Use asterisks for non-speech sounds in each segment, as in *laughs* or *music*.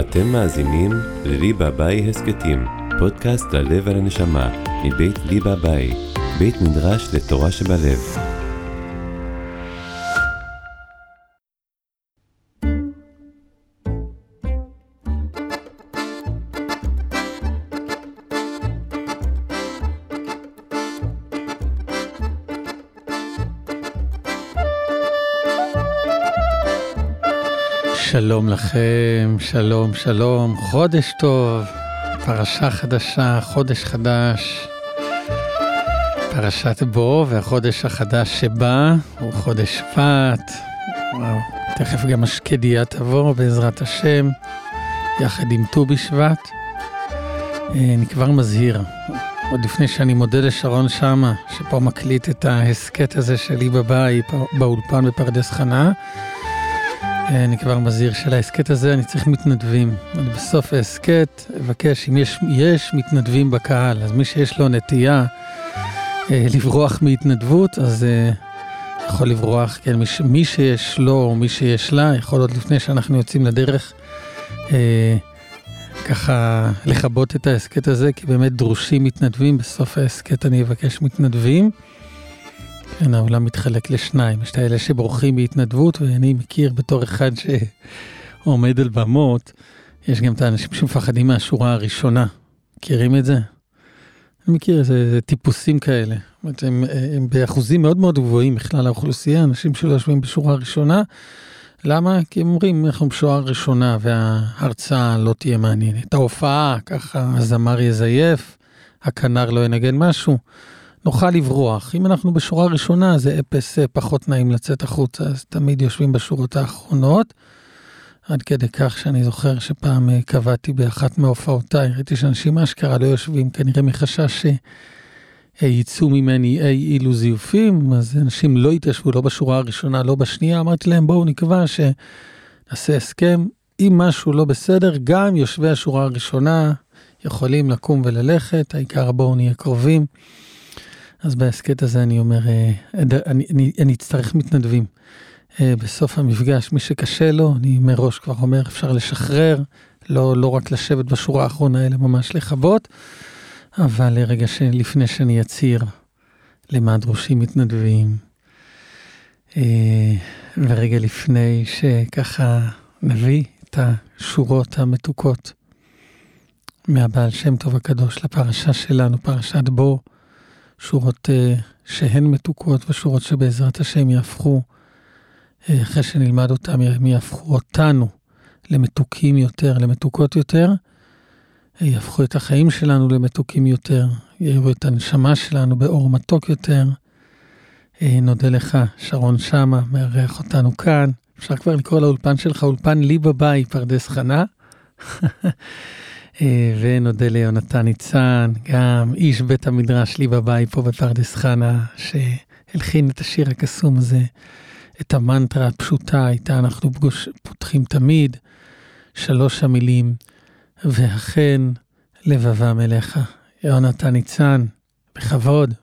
אתם מאזינים לליבה ביי הסכתים, פודקאסט ללב ולנשמה, מבית ליבה ביי, בית מדרש לתורה שבלב. שלום לכם, שלום, שלום, חודש טוב, פרשה חדשה, חודש חדש, פרשת בו, והחודש החדש שבא הוא חודש שבט. וואו, תכף גם השקדיה תבוא בעזרת השם, יחד עם ט"ו בשבט. אה, אני כבר מזהיר, עוד לפני שאני מודה לשרון שמה, שפה מקליט את ההסכת הזה שלי בבית, באולפן בפרדס חנה. אני כבר מזהיר של ההסכת הזה, אני צריך מתנדבים. אני בסוף ההסכת אבקש, אם יש, יש מתנדבים בקהל, אז מי שיש לו נטייה אה, לברוח מהתנדבות, אז אה, יכול לברוח, כן, מי, מי שיש לו או מי שיש לה, יכול עוד לפני שאנחנו יוצאים לדרך, אה, ככה לכבות את ההסכת הזה, כי באמת דרושים מתנדבים, בסוף ההסכת אני אבקש מתנדבים. כן, העולם מתחלק לשניים, יש את האלה שבורחים בהתנדבות, ואני מכיר בתור אחד שעומד על במות, יש גם את האנשים שמפחדים מהשורה הראשונה. מכירים את זה? אני מכיר איזה, טיפוסים כאלה. זאת הם, הם באחוזים מאוד מאוד גבוהים בכלל האוכלוסייה, אנשים שלא יושבים בשורה הראשונה. למה? כי הם אומרים, אנחנו בשורה הראשונה וההרצאה לא תהיה מעניינת. ההופעה, ככה הזמר יזייף, הכנר לא ינגן משהו. נוכל לברוח. אם אנחנו בשורה ראשונה, זה אפס אה, פחות נעים לצאת החוצה, אז תמיד יושבים בשורות האחרונות. עד כדי כך שאני זוכר שפעם אה, קבעתי באחת מהופעותיי, ראיתי שאנשים אשכרה לא יושבים, כנראה מחשש שיצאו ממני אי אילו זיופים, אז אנשים לא התיישבו, לא בשורה הראשונה, לא בשנייה, אמרתי להם, בואו נקבע שנעשה הסכם, אם משהו לא בסדר, גם יושבי השורה הראשונה יכולים לקום וללכת, העיקר בואו נהיה קרובים. אז בהסכת הזה אני אומר, אה, אני, אני, אני אצטרך מתנדבים. אה, בסוף המפגש, מי שקשה לו, אני מראש כבר אומר, אפשר לשחרר, לא, לא רק לשבת בשורה האחרונה, אלא ממש לכבות. אבל רגע לפני שאני אצהיר למה דרושים מתנדבים, אה, ורגע לפני שככה נביא את השורות המתוקות מהבעל שם טוב הקדוש לפרשה שלנו, פרשת בו, שורות uh, שהן מתוקות ושורות שבעזרת השם יהפכו, uh, אחרי שנלמד אותם, הם יהפכו אותנו למתוקים יותר, למתוקות יותר, uh, יהפכו את החיים שלנו למתוקים יותר, יראו את הנשמה שלנו באור מתוק יותר. נודה לך, שרון שמה, מארח אותנו כאן. אפשר כבר לקרוא לאולפן שלך אולפן לי בבית, פרדס חנה. *laughs* אה, ונודה ליונתן ניצן, גם איש בית המדרש לי בבית פה בפרדס חנה, שהלחין את השיר הקסום הזה, את המנטרה הפשוטה, איתה אנחנו פגוש, פותחים תמיד, שלוש המילים, ואכן לבבם אליך. יונתן ניצן, בכבוד.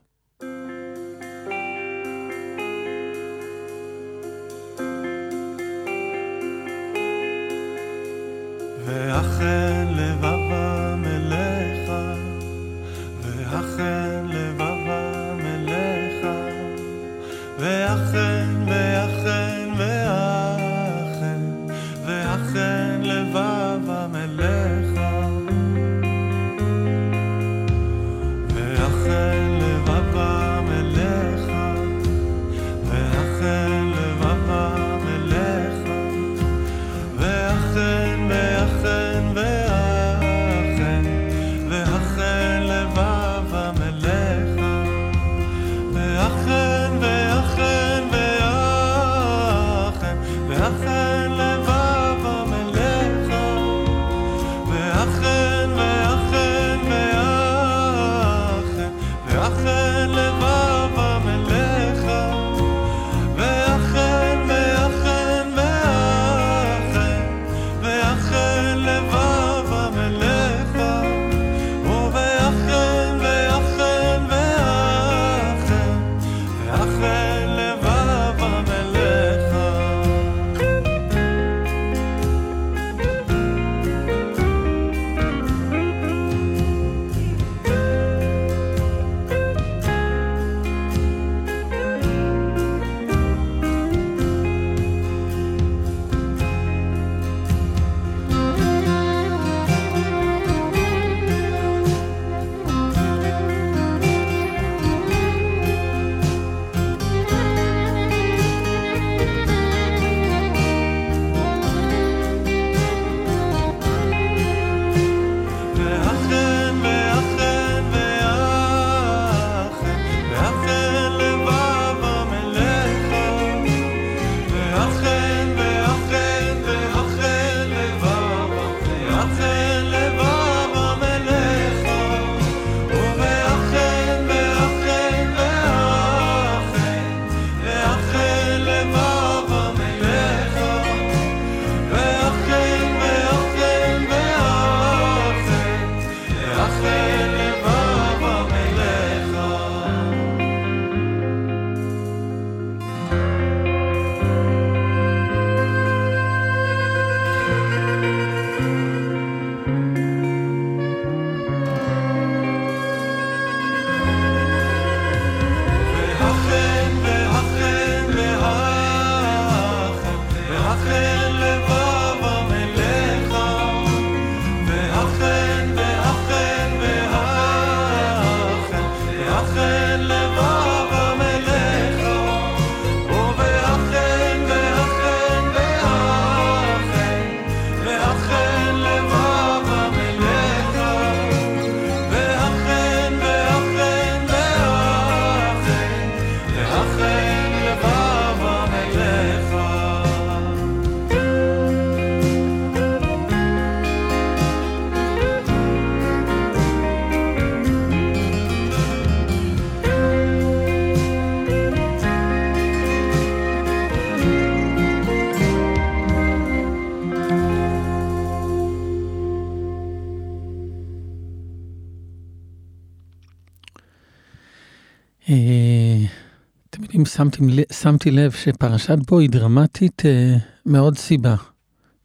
שמתי, שמתי לב שפרשת בו היא דרמטית אה, מאוד סיבה.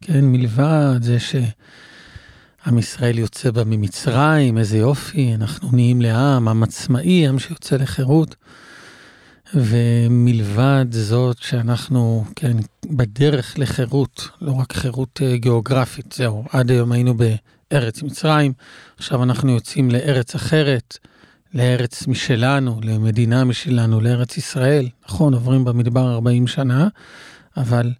כן, מלבד זה שעם ישראל יוצא בה ממצרים, איזה יופי, אנחנו נהיים לעם, עם עצמאי, עם שיוצא לחירות. ומלבד זאת שאנחנו, כן, בדרך לחירות, לא רק חירות אה, גיאוגרפית, זהו, עד היום היינו בארץ מצרים, עכשיו אנחנו יוצאים לארץ אחרת, לארץ משלנו, למדינה משלנו, לארץ ישראל. נכון, עוברים במדבר 40 שנה, אבל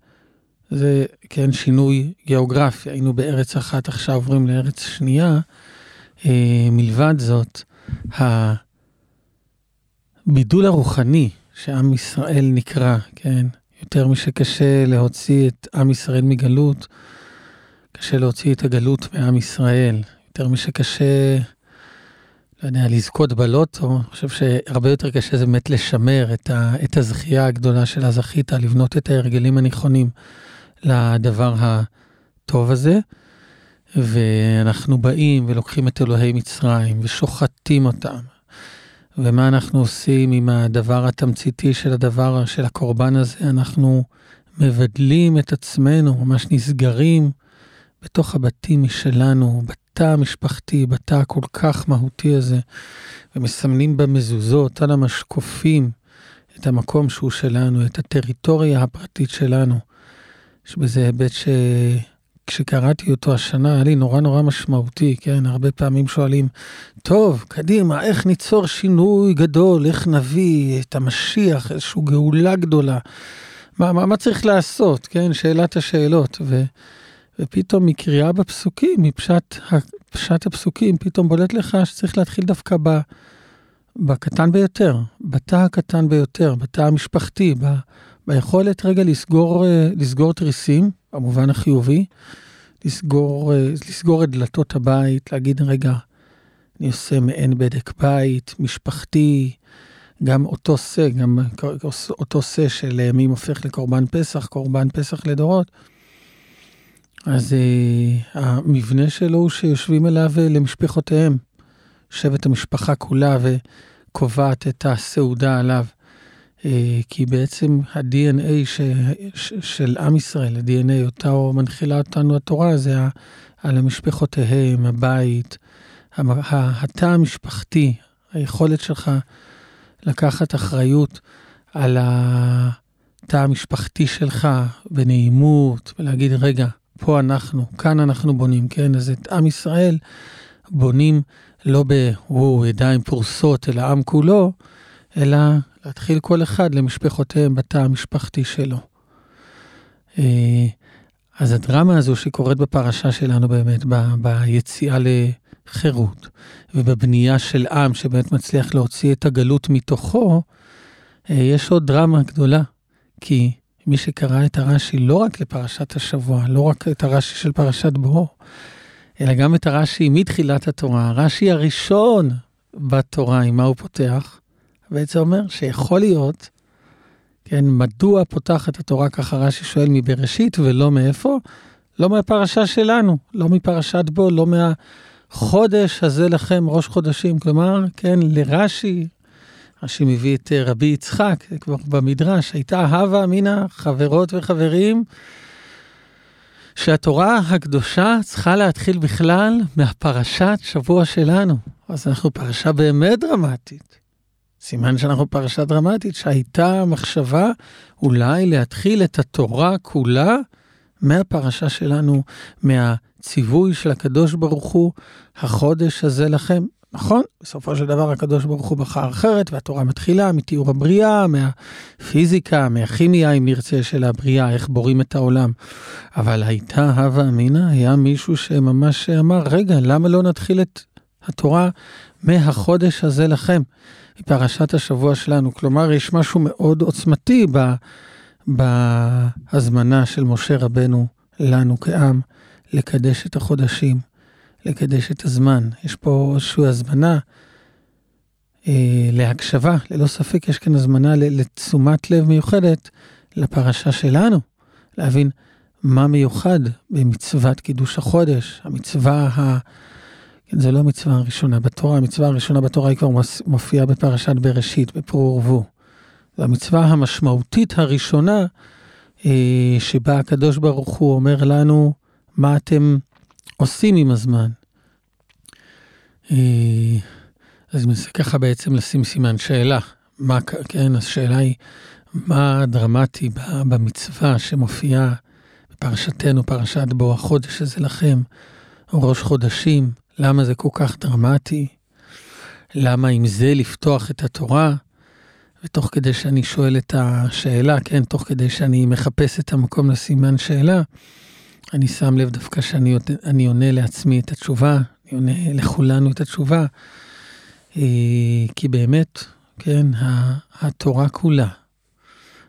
זה, כן, שינוי גיאוגרפי. היינו בארץ אחת, עכשיו עוברים לארץ שנייה. אה, מלבד זאת, הבידול הרוחני שעם ישראל נקרא, כן, יותר משקשה להוציא את עם ישראל מגלות, קשה להוציא את הגלות מעם ישראל. יותר משקשה, לא יודע, לזכות בלוטו, אני חושב שהרבה יותר קשה זה באמת לשמר את, ה, את הזכייה הגדולה של הזכית, לבנות את ההרגלים הנכונים לדבר הטוב הזה. ואנחנו באים ולוקחים את אלוהי מצרים ושוחטים אותם. ומה אנחנו עושים עם הדבר התמציתי של הדבר, של הקורבן הזה? אנחנו מבדלים את עצמנו, ממש נסגרים בתוך הבתים משלנו, בתא המשפחתי, בתא הכל כך מהותי הזה, ומסמנים במזוזות על המשקופים את המקום שהוא שלנו, את הטריטוריה הפרטית שלנו. יש בזה היבט שכשקראתי אותו השנה היה לי נורא נורא משמעותי, כן? הרבה פעמים שואלים, טוב, קדימה, איך ניצור שינוי גדול, איך נביא את המשיח, איזושהי גאולה גדולה. מה, מה, מה צריך לעשות, כן? שאלת השאלות. ו, ופתאום מקריאה בפסוקים, מפשט פשט הפסוקים, פתאום בולט לך שצריך להתחיל דווקא ב, בקטן ביותר, בתא הקטן ביותר, בתא המשפחתי, ב, ביכולת רגע לסגור, אה, לסגור תריסים, במובן החיובי, לסגור, אה, לסגור את דלתות הבית, להגיד, רגע, אני עושה מעין בדק בית, משפחתי, גם אותו שא, גם אותו שא של אה, הופך לקורבן פסח, קורבן פסח לדורות. אז uh, המבנה שלו הוא שיושבים אליו למשפחותיהם, שבט המשפחה כולה וקובעת את הסעודה עליו. אה, כי בעצם ה-DNA ש, ש, של עם ישראל, ה-DNA, אותה מנחילה אותנו התורה, זה על המשפחותיהם, הבית, התא המשפחתי, היכולת שלך לקחת אחריות על התא המשפחתי שלך בנעימות, ולהגיד, רגע, פה אנחנו, כאן אנחנו בונים, כן? אז את עם ישראל בונים לא בידיים פרוסות, אלא עם כולו, אלא להתחיל כל אחד למשפחותיהם בתא המשפחתי שלו. אה, אז הדרמה הזו שקורית בפרשה שלנו באמת, ב, ביציאה לחירות ובבנייה של עם שבאמת מצליח להוציא את הגלות מתוכו, אה, יש עוד דרמה גדולה. כי מי שקרא את הרש"י לא רק לפרשת השבוע, לא רק את הרש"י של פרשת בו, אלא גם את הרש"י מתחילת התורה, הרש"י הראשון בתורה, עם מה הוא פותח? בעצם אומר שיכול להיות, כן, מדוע פותחת התורה ככה רש"י שואל מבראשית ולא מאיפה? לא מהפרשה שלנו, לא מפרשת בו, לא מהחודש הזה לכם, ראש חודשים. כלומר, כן, לרש"י, רש"י מביא את אה, רבי יצחק, כבר במדרש, הייתה הווה אמינא, חברות וחברים, שהתורה הקדושה צריכה להתחיל בכלל מהפרשת שבוע שלנו. אז אנחנו פרשה באמת דרמטית. סימן שאנחנו פרשה דרמטית, שהייתה מחשבה אולי להתחיל את התורה כולה מהפרשה שלנו, מהציווי של הקדוש ברוך הוא, החודש הזה לכם. נכון, בסופו של דבר הקדוש ברוך הוא בחר אחרת, והתורה מתחילה מתיאור הבריאה, מהפיזיקה, מהכימיה, אם נרצה, של הבריאה, איך בורים את העולם. אבל הייתה הווה אמינא, היה מישהו שממש אמר, רגע, למה לא נתחיל את התורה מהחודש הזה לכם? מפרשת השבוע שלנו. כלומר, יש משהו מאוד עוצמתי ב, בהזמנה של משה רבנו לנו כעם לקדש את החודשים, לקדש את הזמן. יש פה איזושהי הזמנה אה, להקשבה, ללא ספק יש כאן הזמנה לתשומת לב מיוחדת לפרשה שלנו, להבין מה מיוחד במצוות קידוש החודש, המצווה ה... כן, זה לא המצווה הראשונה בתורה, המצווה הראשונה בתורה היא כבר מופיעה בפרשת בראשית, בפרו ורבו. והמצווה המשמעותית הראשונה, אה, שבה הקדוש ברוך הוא אומר לנו, מה אתם עושים עם הזמן. אה, אז מנסה ככה בעצם לשים סימן שאלה. מה, כן, השאלה היא, מה דרמטי במצווה שמופיעה בפרשתנו, פרשת בו החודש הזה לכם, או ראש חודשים, למה זה כל כך דרמטי? למה עם זה לפתוח את התורה? ותוך כדי שאני שואל את השאלה, כן, תוך כדי שאני מחפש את המקום לסימן שאלה, אני שם לב דווקא שאני עונה לעצמי את התשובה, אני עונה לכולנו את התשובה, אה, כי באמת, כן, התורה כולה,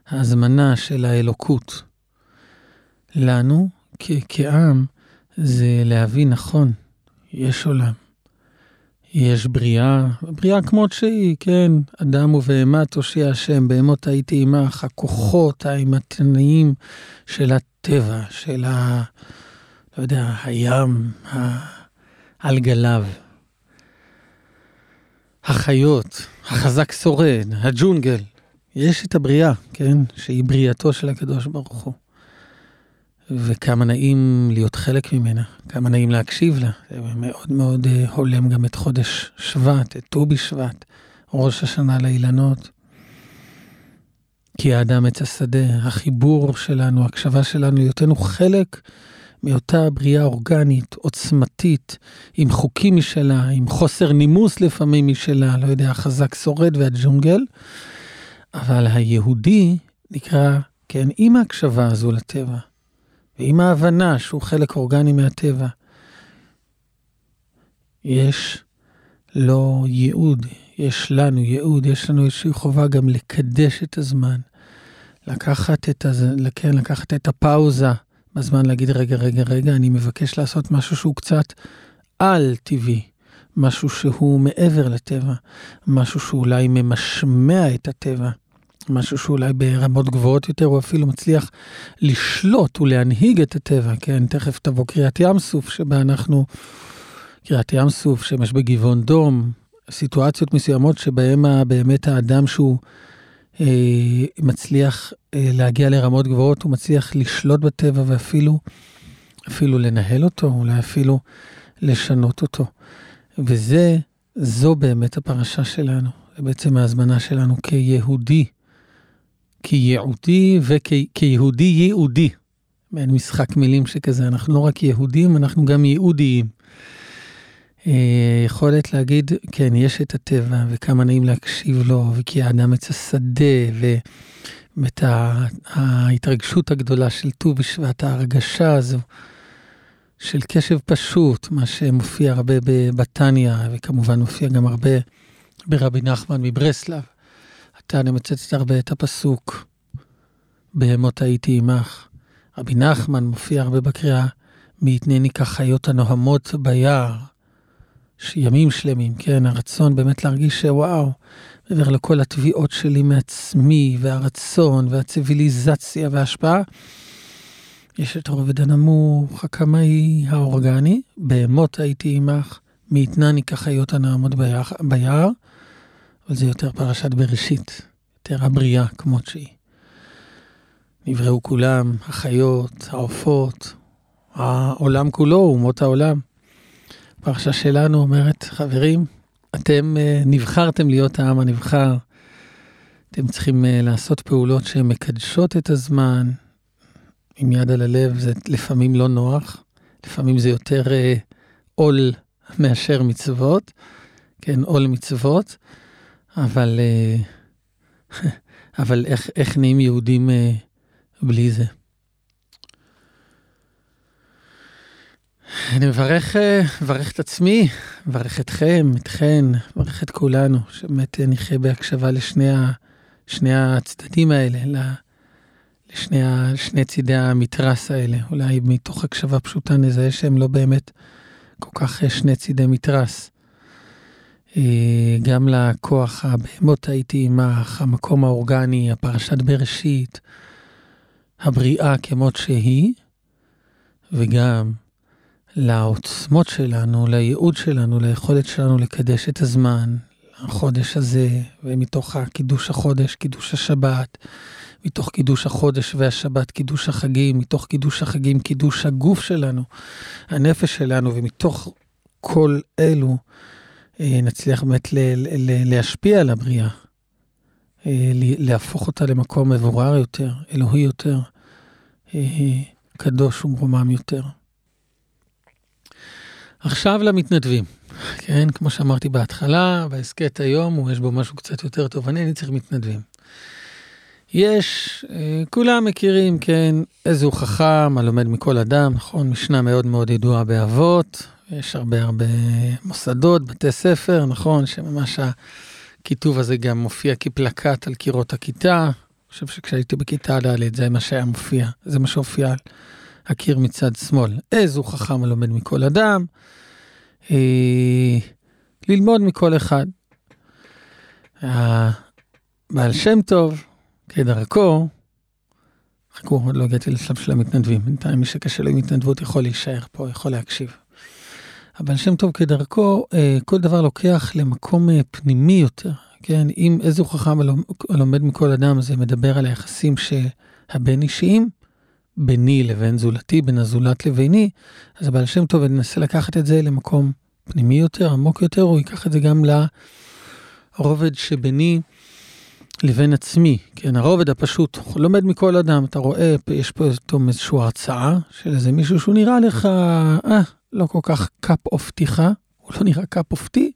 ההזמנה של האלוקות לנו כעם, זה להבין נכון, יש עולם. יש בריאה, בריאה כמות שהיא, כן, אדם ובהמה תושיע השם, בהמות הייתי עמך, הכוחות האימתניים של הטבע, של ה... לא יודע, הים, ה... על גליו. החיות, החזק שורד, הג'ונגל. יש את הבריאה, כן, שהיא בריאתו של הקדוש ברוך הוא. וכמה נעים להיות חלק ממנה, כמה נעים להקשיב לה. זה מאוד מאוד אה, הולם גם את חודש שבט, את ט"ו בשבט, ראש השנה לאילנות. כי האדם עץ השדה, החיבור שלנו, הקשבה שלנו, היותנו חלק מאותה בריאה אורגנית, עוצמתית, עם חוקים משלה, עם חוסר נימוס לפעמים משלה, לא יודע, החזק שורד והג'ונגל. אבל היהודי נקרא, כן, עם ההקשבה הזו לטבע. ועם ההבנה שהוא חלק אורגני מהטבע, יש לו ייעוד, יש לנו ייעוד, יש לנו איזושהי חובה גם לקדש את הזמן, לקחת את, הז... כן, לקחת את הפאוזה בזמן להגיד, רגע, רגע, רגע, אני מבקש לעשות משהו שהוא קצת על-טבעי, משהו שהוא מעבר לטבע, משהו שאולי ממשמע את הטבע. משהו שאולי ברמות גבוהות יותר, הוא אפילו מצליח לשלוט ולהנהיג את הטבע, כן? תכף תבוא קריאת ים סוף, שבה אנחנו, קריאת ים סוף, שמש בגבעון דום, סיטואציות מסוימות שבהן באמת האדם שהוא אה, מצליח אה, להגיע לרמות גבוהות, הוא מצליח לשלוט בטבע ואפילו אפילו לנהל אותו, אולי אפילו לשנות אותו. וזה, זו באמת הפרשה שלנו. זה בעצם ההזמנה שלנו כיהודי. כיהודי וכיהודי ייעודי. מעין משחק מילים שכזה, אנחנו לא רק יהודים, אנחנו גם ייעודיים. אה, יכולת להגיד, כן, יש את הטבע, וכמה נעים להקשיב לו, וכי האדם עץ השדה, ואת ההתרגשות הגדולה של ט"ו בשבט, ההרגשה הזו של קשב פשוט, מה שמופיע הרבה בתניא, וכמובן מופיע גם הרבה ברבי נחמן מברסלב. אתה אני מצטט הרבה את הפסוק, בהמות הייתי עמך. רבי נחמן מופיע הרבה בקריאה, מי יתנני כחיות הנוהמות ביער. ימים שלמים, כן, הרצון באמת להרגיש שוואו, מעבר לכל התביעות שלי מעצמי, והרצון, והציוויליזציה וההשפעה, יש את הרובד הנמוך, הקמאי האורגני, בהמות הייתי עמך, מי יתנני כחיות הנוהמות ביער. אבל זה יותר פרשת בראשית, יותר הבריאה כמות שהיא. נבראו כולם, החיות, העופות, העולם כולו, אומות העולם. הפרשה שלנו אומרת, חברים, אתם uh, נבחרתם להיות העם הנבחר, אתם צריכים uh, לעשות פעולות שהן מקדשות את הזמן, עם יד על הלב, זה לפעמים לא נוח, לפעמים זה יותר uh, עול מאשר מצוות, כן, עול מצוות, אבל, אה, *laughs* אבל איך, איך נהיים יהודים אה, בלי זה? אני מברך, אה, מברך את עצמי, מברך אתכם, אתכן, מברך את כולנו, שבאמת נחיה בהקשבה לשני ה, שני הצדדים האלה, לשני ה, שני צידי המתרס האלה. אולי מתוך הקשבה פשוטה נזהה שהם לא באמת כל כך שני צידי מתרס. אה, גם לכוח הבהמות הייתי עמך, המקום האורגני, הפרשת בראשית, הבריאה כמות שהיא, וגם לעוצמות שלנו, לייעוד שלנו, ליכולת שלנו לקדש את הזמן, החודש הזה, ומתוך הקידוש החודש, קידוש השבת, מתוך קידוש החודש והשבת, קידוש החגים, מתוך קידוש החגים, קידוש הגוף שלנו, הנפש שלנו, ומתוך כל אלו אה, נצליח באמת ל- ל- להשפיע על הבריאה, אה, להפוך אותה למקום מבורר יותר, אלוהי יותר, אה, קדוש ומרומם יותר. עכשיו למתנדבים. כן, כמו שאמרתי בהתחלה, בהסכת היום, יש בו משהו קצת יותר תובעני, אני אני צריך מתנדבים. יש, אה, כולם מכירים, כן, איזה הוא חכם, הלומד מכל אדם, נכון? משנה מאוד מאוד ידועה באבות, יש הרבה הרבה מוסדות, בתי ספר, נכון? שממש הכיתוב הזה גם מופיע כפלקט על קירות הכיתה. אני חושב שכשהייתי בכיתה ד' זה מה שהיה מופיע, זה מה שהופיע על הקיר מצד שמאל. איזה הוא חכם הלומד מכל אדם. אה, ללמוד מכל אחד. בעל שם טוב, כדרכו, חכו, עוד לא הגעתי לשלב של המתנדבים. בינתיים מי שקשה לו עם התנדבות יכול להישאר פה, יכול להקשיב. הבעל שם טוב כדרכו, אה, כל דבר לוקח למקום אה, פנימי יותר, כן? אם איזו חכם הלומד מכל אדם, זה מדבר על היחסים שהבין אישיים, ביני לבין זולתי, בין הזולת לביני, אז הבעל שם טוב ננסה לקחת את זה למקום פנימי יותר, עמוק יותר, הוא ייקח את זה גם לרובד שביני לבין עצמי, כן, הרובד הפשוט, הוא לומד מכל אדם, אתה רואה, יש פה פתאום איזושהי הרצאה של איזה מישהו שהוא נראה לך, אה, לא כל כך cup of tea, הוא לא נראה cup of tea,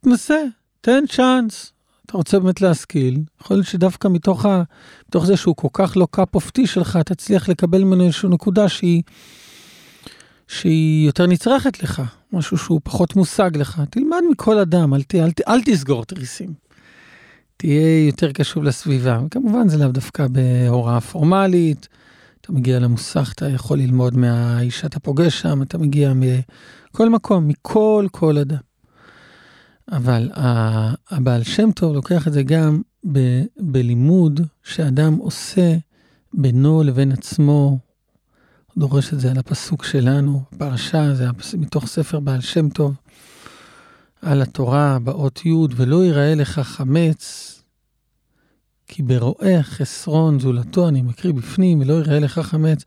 תנסה, תן צ'אנס, אתה רוצה באמת להשכיל, יכול להיות שדווקא מתוך, ה, מתוך זה שהוא כל כך לא cup of tea שלך, תצליח לקבל ממנו איזושהי נקודה שהיא, שהיא יותר נצרכת לך, משהו שהוא פחות מושג לך. תלמד מכל אדם, אל, ת, אל, ת, אל תסגור תריסים. תהיה יותר קשוב לסביבה. וכמובן זה לאו דווקא בהוראה פורמלית, אתה מגיע למוסך, אתה יכול ללמוד מהאיש שאתה פוגש שם, אתה מגיע מכל מקום, מכל כל אדם. אבל הבעל שם טוב לוקח את זה גם ב, בלימוד שאדם עושה בינו לבין עצמו. דורש את זה על הפסוק שלנו, פרשה, זה מתוך ספר בעל שם טוב, על התורה באות י', ולא ייראה לך חמץ, כי ברואה חסרון זולתו, אני מקריא בפנים, ולא ייראה לך חמץ,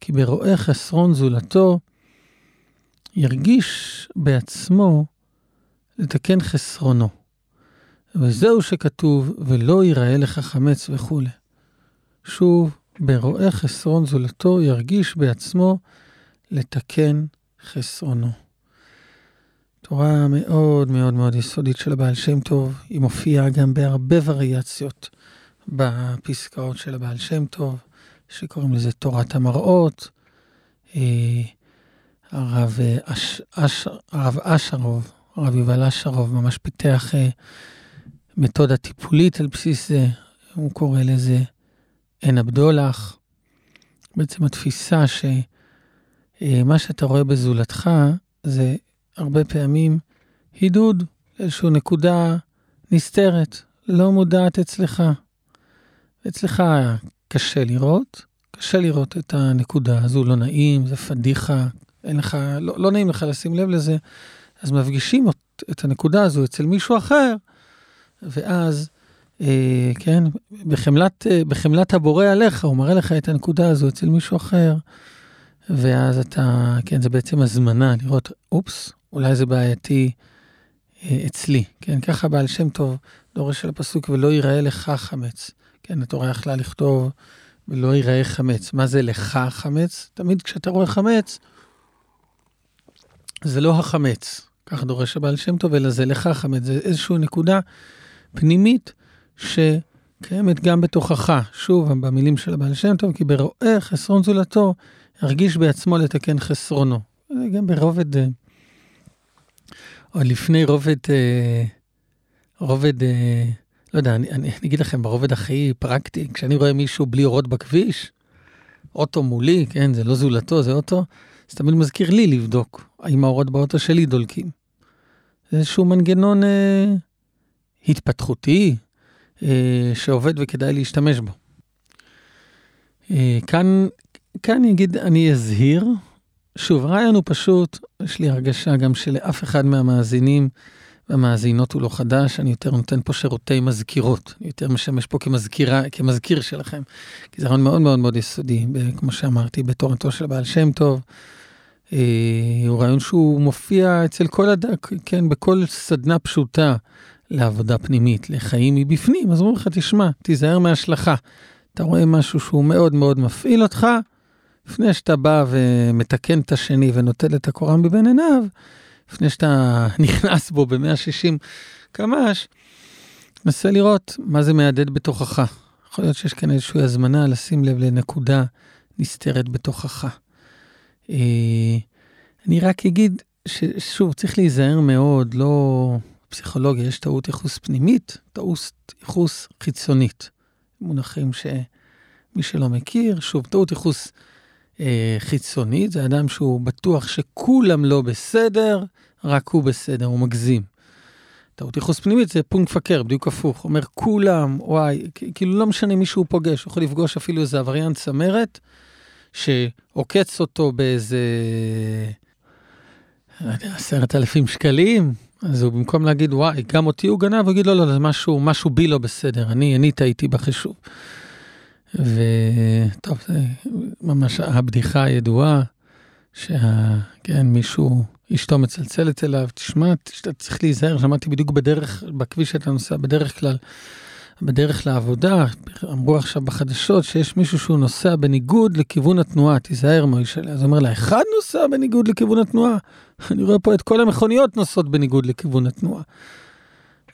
כי ברואה חסרון זולתו, ירגיש בעצמו לתקן חסרונו. וזהו שכתוב, ולא ייראה לך חמץ וכולי. שוב, ברואה חסרון זולתו, ירגיש בעצמו לתקן חסרונו. תורה מאוד מאוד מאוד יסודית של הבעל שם טוב, היא מופיעה גם בהרבה וריאציות בפסקאות של הבעל שם טוב, שקוראים לזה תורת המראות. אה, הרב, אש, אש, הרב אשרוב, הרב יובל אשרוב, ממש פיתח אה, מתודה טיפולית על בסיס זה, הוא קורא לזה עין הבדולח. בעצם התפיסה שמה שאתה רואה בזולתך זה הרבה פעמים הידוד, איזושהי נקודה נסתרת, לא מודעת אצלך. אצלך קשה לראות, קשה לראות את הנקודה הזו, לא נעים, זה פדיחה, אין לך, לא, לא נעים לך לשים לב לזה, אז מפגישים את, את הנקודה הזו אצל מישהו אחר, ואז, אה, כן, בחמלת, אה, בחמלת הבורא עליך, הוא מראה לך את הנקודה הזו אצל מישהו אחר, ואז אתה, כן, זה בעצם הזמנה לראות, אופס, אולי זה בעייתי אה, אצלי, כן, ככה בעל שם טוב דורש של הפסוק, ולא ייראה לך חמץ. כן, התורה יכלה לכתוב, ולא ייראה חמץ. מה זה לך חמץ? תמיד כשאתה רואה חמץ, זה לא החמץ, כך דורש הבעל שם טוב, אלא זה חמץ, זה איזושהי נקודה פנימית שקיימת גם בתוכך. שוב, במילים של הבעל שם טוב, כי ברואה חסרון זולתו, ירגיש בעצמו לתקן חסרונו. זה גם ברובד, אה, עוד לפני רובד, אה, רובד אה, לא יודע, אני, אני, אני אגיד לכם, ברובד הכי פרקטי, כשאני רואה מישהו בלי אורות בכביש, אוטו מולי, כן, זה לא זולתו, זה אוטו, זה תמיד מזכיר לי לבדוק האם האורות באוטו שלי דולקים. זה איזשהו מנגנון אה, התפתחותי אה, שעובד וכדאי להשתמש בו. אה, כאן, כאן אני אגיד, אני אזהיר. שוב, הרעיון הוא פשוט, יש לי הרגשה גם שלאף אחד מהמאזינים, והמאזינות הוא לא חדש, אני יותר נותן פה שירותי מזכירות, אני יותר משמש פה כמזכירה, כמזכיר שלכם, כי זה רעיון מאוד מאוד מאוד יסודי, כמו שאמרתי, בתורתו של בעל שם טוב. אה, הוא רעיון שהוא מופיע אצל כל אדם, כן, בכל סדנה פשוטה לעבודה פנימית, לחיים מבפנים, אז אומרים לך, תשמע, תיזהר מהשלכה. אתה רואה משהו שהוא מאוד מאוד מפעיל אותך, לפני שאתה בא ומתקן את השני ונוטל את הקורם מבין עיניו, לפני שאתה *laughs* נכנס בו ב-160 קמ"ש, נסה לראות מה זה מהדהד בתוכך. יכול להיות שיש כאן איזושהי הזמנה לשים לב לנקודה נסתרת בתוכך. אה, אני רק אגיד ששוב, צריך להיזהר מאוד, לא... פסיכולוגיה יש טעות ייחוס פנימית, טעות ייחוס חיצונית. מונחים שמי שלא מכיר, שוב, טעות ייחוס אה, חיצונית, זה אדם שהוא בטוח שכולם לא בסדר, רק הוא בסדר, הוא מגזים. טעות ייחוס פנימית זה פונקט פקר, בדיוק הפוך. אומר כולם, וואי, כאילו לא משנה מי שהוא פוגש, הוא יכול לפגוש אפילו איזה עבריין צמרת, שעוקץ אותו באיזה, לא יודע, עשרת אלפים שקלים, אז הוא במקום להגיד, וואי, גם אותי הוא גנב, הוא יגיד, לא, לא, זה משהו, משהו בי לא בסדר, אני, אני טעיתי בחישוב. וטוב, זה ממש הבדיחה הידועה, שכן, מישהו, אשתו מצלצלת אליו, תשמע, אתה צריך להיזהר, שמעתי בדיוק בדרך, בכביש שאתה נוסע, בדרך כלל, בדרך לעבודה, אמרו עכשיו בחדשות שיש מישהו שהוא נוסע בניגוד לכיוון התנועה, תיזהר מוישה. אז הוא אומר לה, אחד נוסע בניגוד לכיוון התנועה, *laughs* אני רואה פה את כל המכוניות נוסעות בניגוד לכיוון התנועה.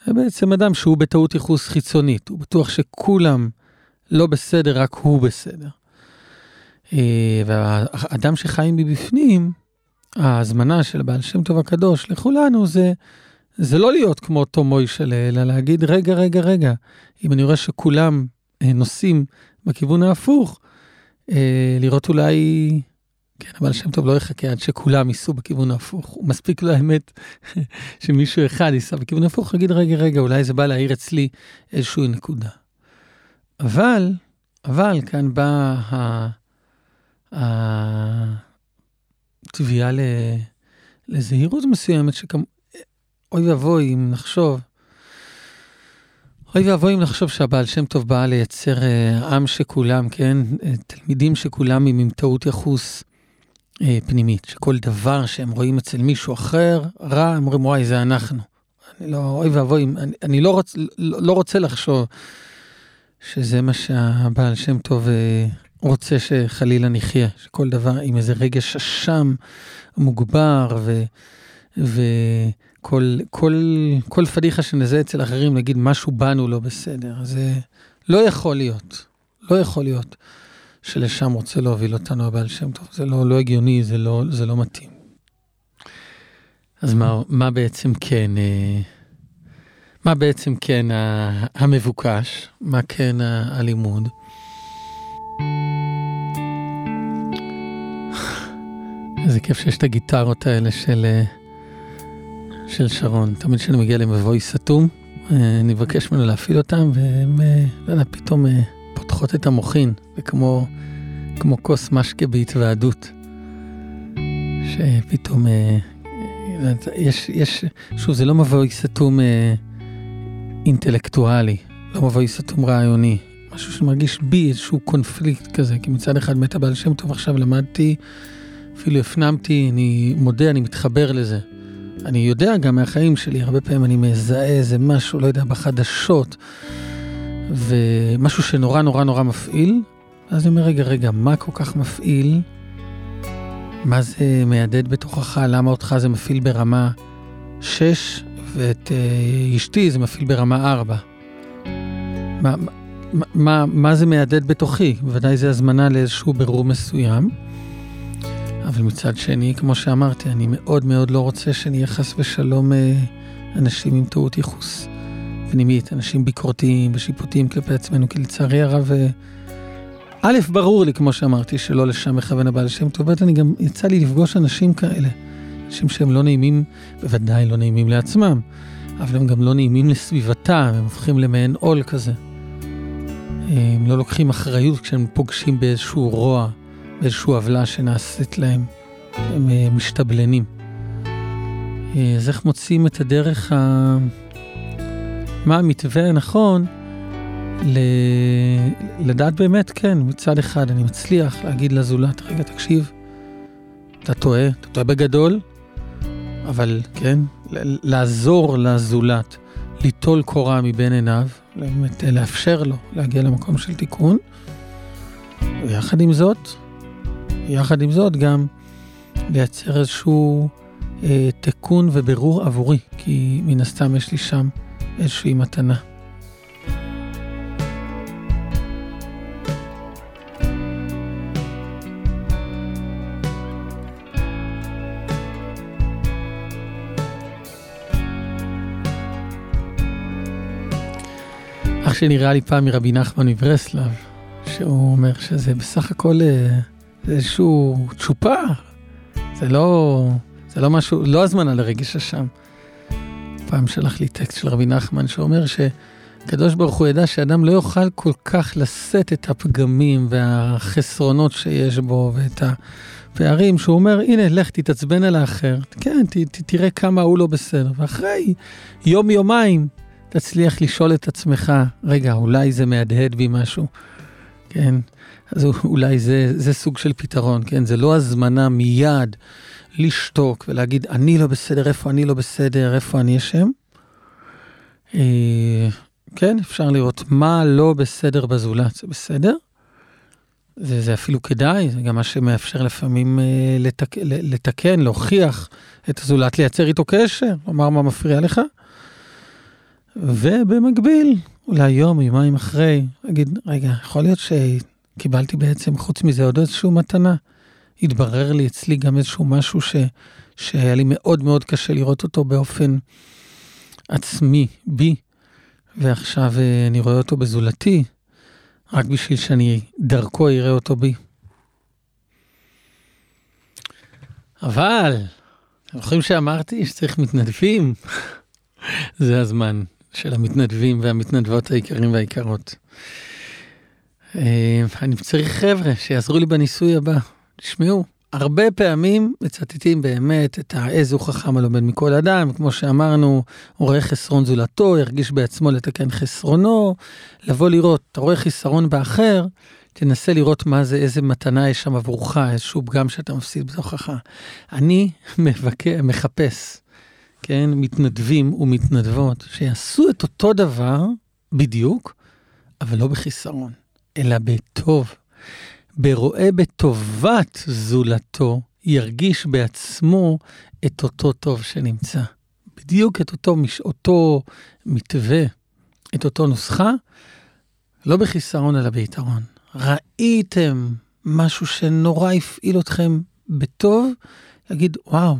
זה בעצם אדם שהוא בטעות ייחוס חיצונית, הוא בטוח שכולם לא בסדר, רק הוא בסדר. אה, והאדם שחי מבפנים, ההזמנה של בעל שם טוב הקדוש לכולנו זה, זה לא להיות כמו אותו מוישלה, אלא להגיד, רגע, רגע, רגע, אם אני רואה שכולם אה, נוסעים בכיוון ההפוך, אה, לראות אולי, כן, אבל שם טוב לא יחכה עד שכולם ייסעו בכיוון ההפוך. מספיק לו האמת *laughs* שמישהו אחד ייסע בכיוון ההפוך, יגיד, רגע, רגע, אולי זה בא להעיר אצלי איזושהי נקודה. אבל, אבל כאן באה התביעה לזהירות מסוימת, שכם... אוי ואבוי אם נחשוב, אוי ואבוי אם נחשוב שהבעל שם טוב בא לייצר אה, עם שכולם, כן, אה, תלמידים שכולם עם, עם טעות יחוס אה, פנימית, שכל דבר שהם רואים אצל מישהו אחר רע, הם אומרים, וואי, זה אנחנו. אני לא, אוי ואבוי, אני, אני לא, רוצ, לא, לא רוצה לחשוב שזה מה שהבעל שם טוב אה, רוצה שחלילה נחיה, שכל דבר עם איזה רגש אשם מוגבר, ו, וכל כל, כל פדיחה שנזה אצל אחרים, נגיד משהו בנו לא בסדר. זה לא יכול להיות, לא יכול להיות שלשם רוצה להוביל אותנו הבעל שם טוב. זה לא, לא הגיוני, זה לא, זה לא מתאים. אז מה, מה בעצם כן... אה, מה בעצם כן המבוקש, מה כן הלימוד. איזה כיף שיש את הגיטרות האלה של, של שרון. תמיד כשאני מגיע למבוי סתום, אני מבקש ממנו להפעיל אותם, והן, לא יודע, פתאום פותחות את המוחין, וכמו כמו כוס משקה בהתוועדות. שפתאום יש, יש, שוב, זה לא מבוי סתום אינטלקטואלי, לא מבוי סתום רעיוני, משהו שמרגיש בי איזשהו קונפליקט כזה, כי מצד אחד מת הבעל שם טוב עכשיו למדתי, אפילו הפנמתי, אני מודה, אני מתחבר לזה. אני יודע גם מהחיים שלי, הרבה פעמים אני מזהה איזה משהו, לא יודע, בחדשות, ומשהו שנורא נורא נורא מפעיל, אז אני אומר, רגע, רגע, מה כל כך מפעיל? מה זה מהדהד בתוכך? למה אותך זה מפעיל ברמה 6 ואת uh, אשתי זה מפעיל ברמה 4. מה, מה, מה, מה זה מהדהד בתוכי? בוודאי זה הזמנה לאיזשהו ברור מסוים. אבל מצד שני, כמו שאמרתי, אני מאוד מאוד לא רוצה שנהיה חס ושלום uh, אנשים עם טעות ייחוס פנימית, אנשים ביקורתיים ושיפוטיים כלפי עצמנו, כי לצערי הרב, uh, א', ברור לי, כמו שאמרתי, שלא לשם מכוון הבעל שם טוב, אני גם יצא לי לפגוש אנשים כאלה. אנשים שהם לא נעימים, בוודאי לא נעימים לעצמם, אבל הם גם לא נעימים לסביבתם, הם הופכים למעין עול כזה. הם לא לוקחים אחריות כשהם פוגשים באיזשהו רוע, באיזשהו עוולה שנעשית להם. הם אה, משתבלנים. אז איך מוצאים את הדרך, ה... מה המתווה הנכון ל... לדעת באמת, כן, מצד אחד אני מצליח להגיד לזולת, רגע, תקשיב, אתה טועה, אתה טועה בגדול, אבל כן, לעזור לזולת, ליטול קורה מבין עיניו, באמת לאפשר לו להגיע למקום של תיקון. ויחד עם זאת, יחד עם זאת גם לייצר איזשהו אה, תיקון ובירור עבורי, כי מן הסתם יש לי שם איזושהי מתנה. אח שנראה לי פעם מרבי נחמן מברסלב, שהוא אומר שזה בסך הכל אה, איזשהו צ'ופר, זה לא, זה לא משהו, לא הזמנה לרגש אשם. פעם שלח לי טקסט של רבי נחמן שאומר שקדוש ברוך הוא ידע שאדם לא יוכל כל כך לשאת את הפגמים והחסרונות שיש בו ואת הפערים, שהוא אומר, הנה, לך תתעצבן על האחר, כן, ת, ת, תראה כמה הוא לא בסדר, ואחרי יום-יומיים תצליח לשאול את עצמך, רגע, אולי זה מהדהד בי משהו, כן? אז אולי זה, זה סוג של פתרון, כן? זה לא הזמנה מיד לשתוק ולהגיד, אני לא בסדר, איפה אני לא בסדר, איפה אני אשם. אה, כן, אפשר לראות מה לא בסדר בזולת, זה בסדר. זה, זה אפילו כדאי, זה גם מה שמאפשר לפעמים אה, לתק, לתקן, להוכיח את הזולת, לייצר איתו קשר, לומר מה מפריע לך. ובמקביל, אולי יום, יומיים אחרי, להגיד, רגע, יכול להיות שקיבלתי בעצם, חוץ מזה, עוד איזושהי מתנה. התברר לי אצלי גם איזשהו משהו ש, שהיה לי מאוד מאוד קשה לראות אותו באופן עצמי, בי, ועכשיו אה, אני רואה אותו בזולתי, רק בשביל שאני דרכו אראה אותו בי. אבל, אתם זוכרים שאמרתי שצריך מתנדבים? *laughs* זה הזמן של המתנדבים והמתנדבות היקרים והיקרות. אה, אני צריך חבר'ה שיעזרו לי בניסוי הבא. תשמעו, הרבה פעמים מצטטים באמת את האיזה הוא חכם הלומד מכל אדם, כמו שאמרנו, הוא רואה חסרון זולתו, ירגיש בעצמו לתקן חסרונו, לבוא לראות, אתה רואה חיסרון באחר, תנסה לראות מה זה, איזה מתנה יש שם עבורך, איזשהו פגם שאתה מפסיד בתוכך. אני *laughs* מבקר, מחפש, כן, מתנדבים ומתנדבות שיעשו את אותו דבר בדיוק, אבל לא בחיסרון, אלא בטוב. ברואה בטובת זולתו, ירגיש בעצמו את אותו טוב שנמצא. בדיוק את אותו. אותו מתווה, את אותו נוסחה, לא בחיסרון אלא ביתרון. ראיתם משהו שנורא הפעיל אתכם בטוב, יגיד, וואו,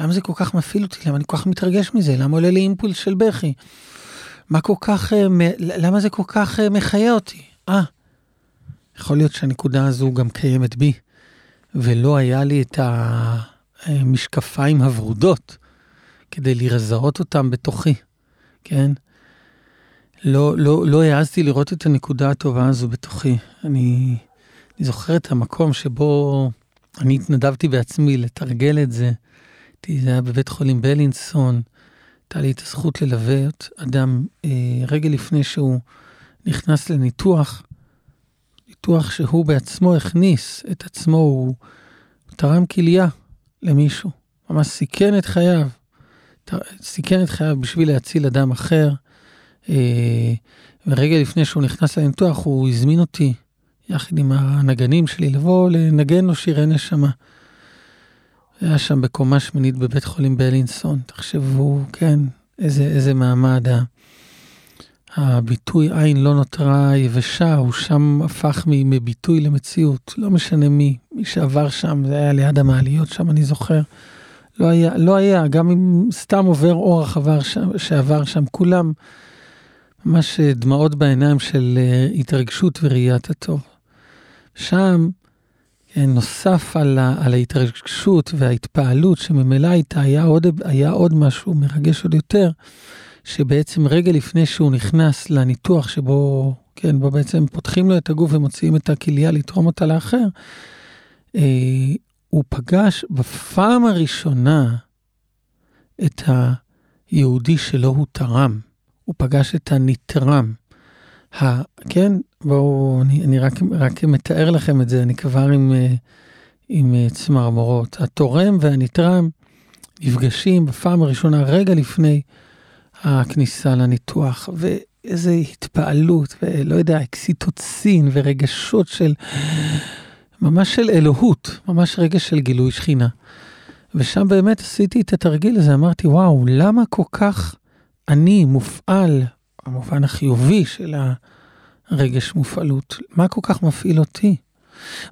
למה זה כל כך מפעיל אותי? למה אני כל כך מתרגש מזה? למה עולה לי אימפולס של בכי? מה כל כך, אה, למה זה כל כך אה, מחיה אותי? אה, יכול להיות שהנקודה הזו גם קיימת בי, ולא היה לי את המשקפיים הוורודות כדי לזהות אותם בתוכי, כן? לא, לא, לא העזתי לראות את הנקודה הטובה הזו בתוכי. אני, אני זוכר את המקום שבו אני התנדבתי בעצמי לתרגל את זה. זה היה בבית חולים בלינסון, הייתה לי את הזכות ללוות אדם אה, רגע לפני שהוא נכנס לניתוח, ניתוח שהוא בעצמו הכניס את עצמו, הוא תרם כליה למישהו, ממש סיכן את חייו, סיכן את חייו בשביל להציל אדם אחר. אה, ורגע לפני שהוא נכנס לניתוח, הוא הזמין אותי, יחד עם הנגנים שלי, לבוא לנגן לו שירי נשמה. היה שם בקומה שמינית בבית חולים בלינסון, תחשבו, כן, איזה, איזה מעמד. הביטוי עין לא נותרה יבשה, הוא שם הפך מביטוי למציאות, לא משנה מי, מי שעבר שם, זה היה ליד המעליות שם, אני זוכר. לא היה, לא היה, גם אם סתם עובר אורח עבר שם, שעבר שם, כולם ממש דמעות בעיניים של אה, התרגשות וראיית הטוב. שם כן, נוסף על, ה, על ההתרגשות וההתפעלות שממילא איתה היה עוד, היה עוד משהו מרגש עוד יותר, שבעצם רגע לפני שהוא נכנס לניתוח שבו, כן, בו בעצם פותחים לו את הגוף ומוציאים את הכליה לתרום אותה לאחר, אה, הוא פגש בפעם הראשונה את היהודי שלו הוא תרם, הוא פגש את הנתרם. ה, כן, בואו, אני, אני רק, רק מתאר לכם את זה, אני כבר עם, אה, עם אה, צמרמורות. התורם והנתרם נפגשים בפעם הראשונה רגע לפני הכניסה לניתוח, ואיזה התפעלות, ולא יודע, אקסיטוצין ורגשות של, ממש של אלוהות, ממש רגש של גילוי שכינה. ושם באמת עשיתי את התרגיל הזה, אמרתי, וואו, למה כל כך אני מופעל, המובן החיובי של הרגש מופעלות, מה כל כך מפעיל אותי?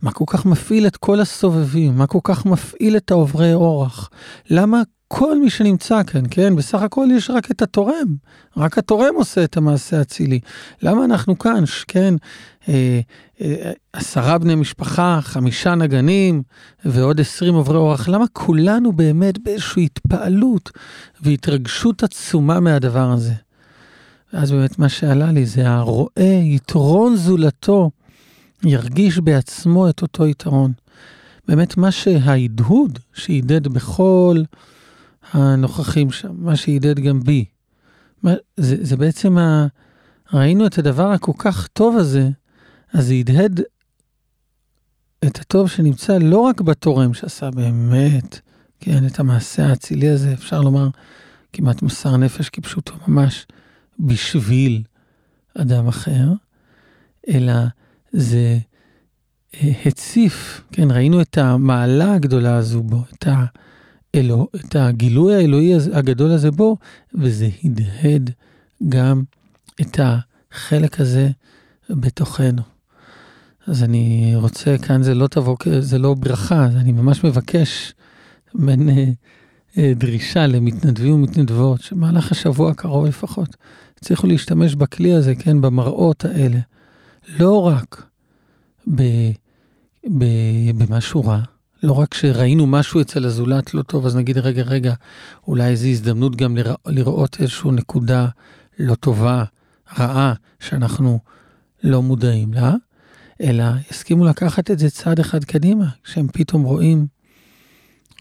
מה כל כך מפעיל את כל הסובבים? מה כל כך מפעיל את העוברי אורח? למה כל מי שנמצא כאן, כן? בסך הכל יש רק את התורם, רק התורם עושה את המעשה האצילי. למה אנחנו כאן, כן? אה, אה, עשרה בני משפחה, חמישה נגנים ועוד עשרים עוברי אורח, למה כולנו באמת באיזושהי התפעלות והתרגשות עצומה מהדבר הזה? ואז באמת מה שעלה לי זה הרואה יתרון זולתו, ירגיש בעצמו את אותו יתרון. באמת מה שההדהוד שהדהד בכל הנוכחים שם, מה שהדהד גם בי, זה, זה בעצם, ה, ראינו את הדבר הכל כך טוב הזה, אז זה הדהד את הטוב שנמצא לא רק בתורם שעשה באמת, כן, את המעשה האצילי הזה, אפשר לומר כמעט מסר נפש כפשוטו ממש, בשביל אדם אחר, אלא זה אה, הציף, כן, ראינו את המעלה הגדולה הזו בו, את, האלוה, את הגילוי האלוהי הגדול הזה בו, וזה הדהד גם את החלק הזה בתוכנו. אז אני רוצה, כאן זה לא תבוא, זה לא ברכה, אני ממש מבקש בין אה, אה, דרישה למתנדבים ומתנדבות, שמהלך השבוע הקרוב לפחות, הצליחו להשתמש בכלי הזה, כן, במראות האלה. לא רק ב, ב, במשהו רע, לא רק שראינו משהו אצל הזולת לא טוב, אז נגיד, רגע, רגע, אולי איזו הזדמנות גם לרא, לראות איזושהי נקודה לא טובה, רעה, שאנחנו לא מודעים לה, אלא יסכימו לקחת את זה צעד אחד קדימה, כשהם פתאום רואים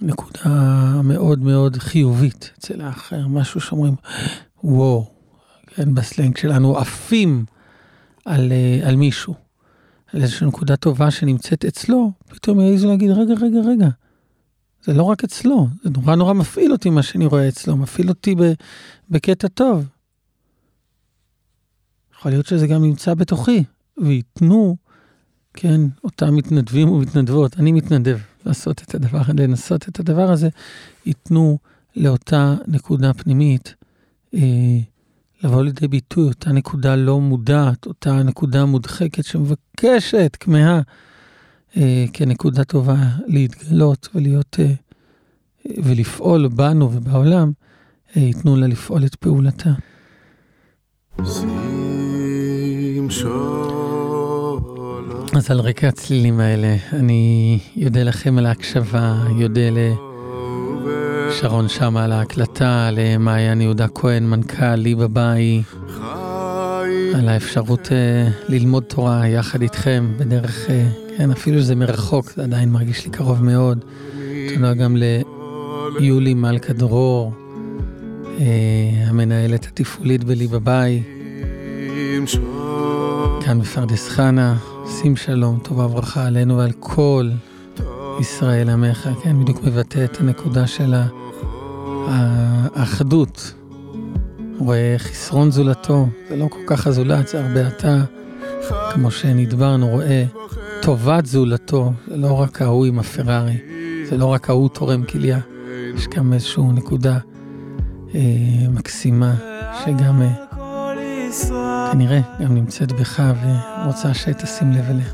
נקודה מאוד מאוד חיובית אצל האחר, משהו שאומרים, וואו, כן, בסלנג שלנו, עפים על, אה, על מישהו, על איזושהי נקודה טובה שנמצאת אצלו, פתאום יעזו להגיד, רגע, רגע, רגע, זה לא רק אצלו, זה נורא נורא מפעיל אותי מה שאני רואה אצלו, מפעיל אותי ב, בקטע טוב. יכול להיות שזה גם נמצא בתוכי, וייתנו, כן, אותם מתנדבים ומתנדבות, אני מתנדב לעשות את הדבר, לנסות את הדבר הזה, ייתנו לאותה נקודה פנימית אה, לבוא לידי ביטוי, אותה נקודה לא מודעת, אותה נקודה מודחקת שמבקשת, כמהה, אה, כנקודה טובה להתגלות ולהיות, אה, ולפעול בנו ובעולם, אה, ייתנו לה לפעול את פעולתה. אז על רקע הצלילים האלה, אני יודע לכם על ההקשבה, יודע ל... שרון שמה על ההקלטה, למעיין יהודה כהן, מנכ"ל ליבה ביי, על האפשרות uh, ללמוד תורה יחד איתכם בדרך, uh, כן, אפילו שזה מרחוק, זה עדיין מרגיש לי קרוב מאוד. תודה גם ליולי מלכה דרור, uh, המנהלת התפעולית בליבה ביי. כאן בפרדס חנה, שים שלום, טובה וברכה עלינו ועל כל ישראל עמך, כן, בדיוק מבטא את הנקודה של האחדות. רואה חסרון זולתו, זה לא כל כך הזולת, זה הרבה אתה. כמו שנדברנו, רואה טובת זולתו, זה לא רק ההוא עם הפרארי, זה לא רק ההוא תורם כליה, יש גם איזושהי נקודה אה, מקסימה, שגם אה, כנראה גם נמצאת בך ורוצה שתשים לב אליה.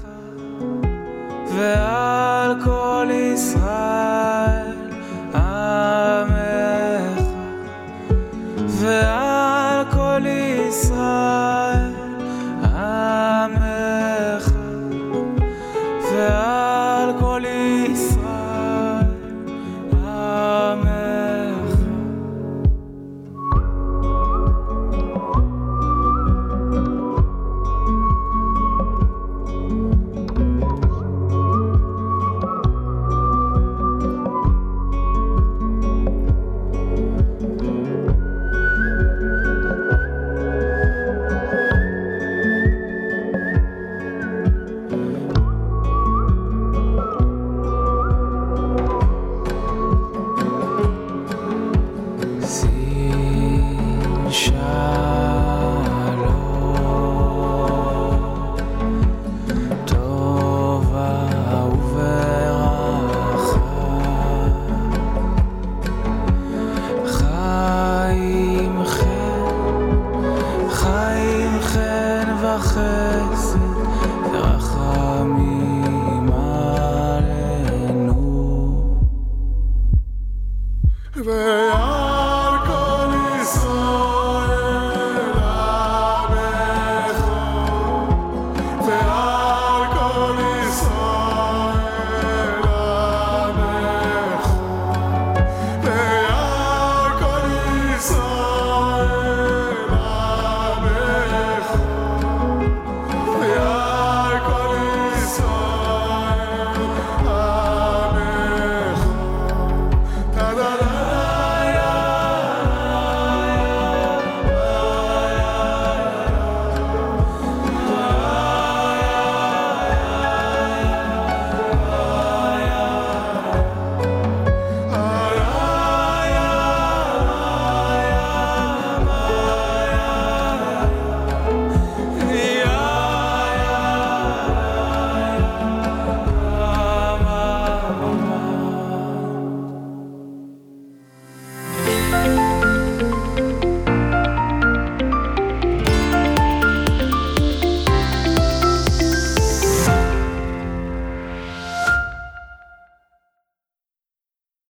ועל כל כל ישראל עמך, ועל כל ישראל yeah.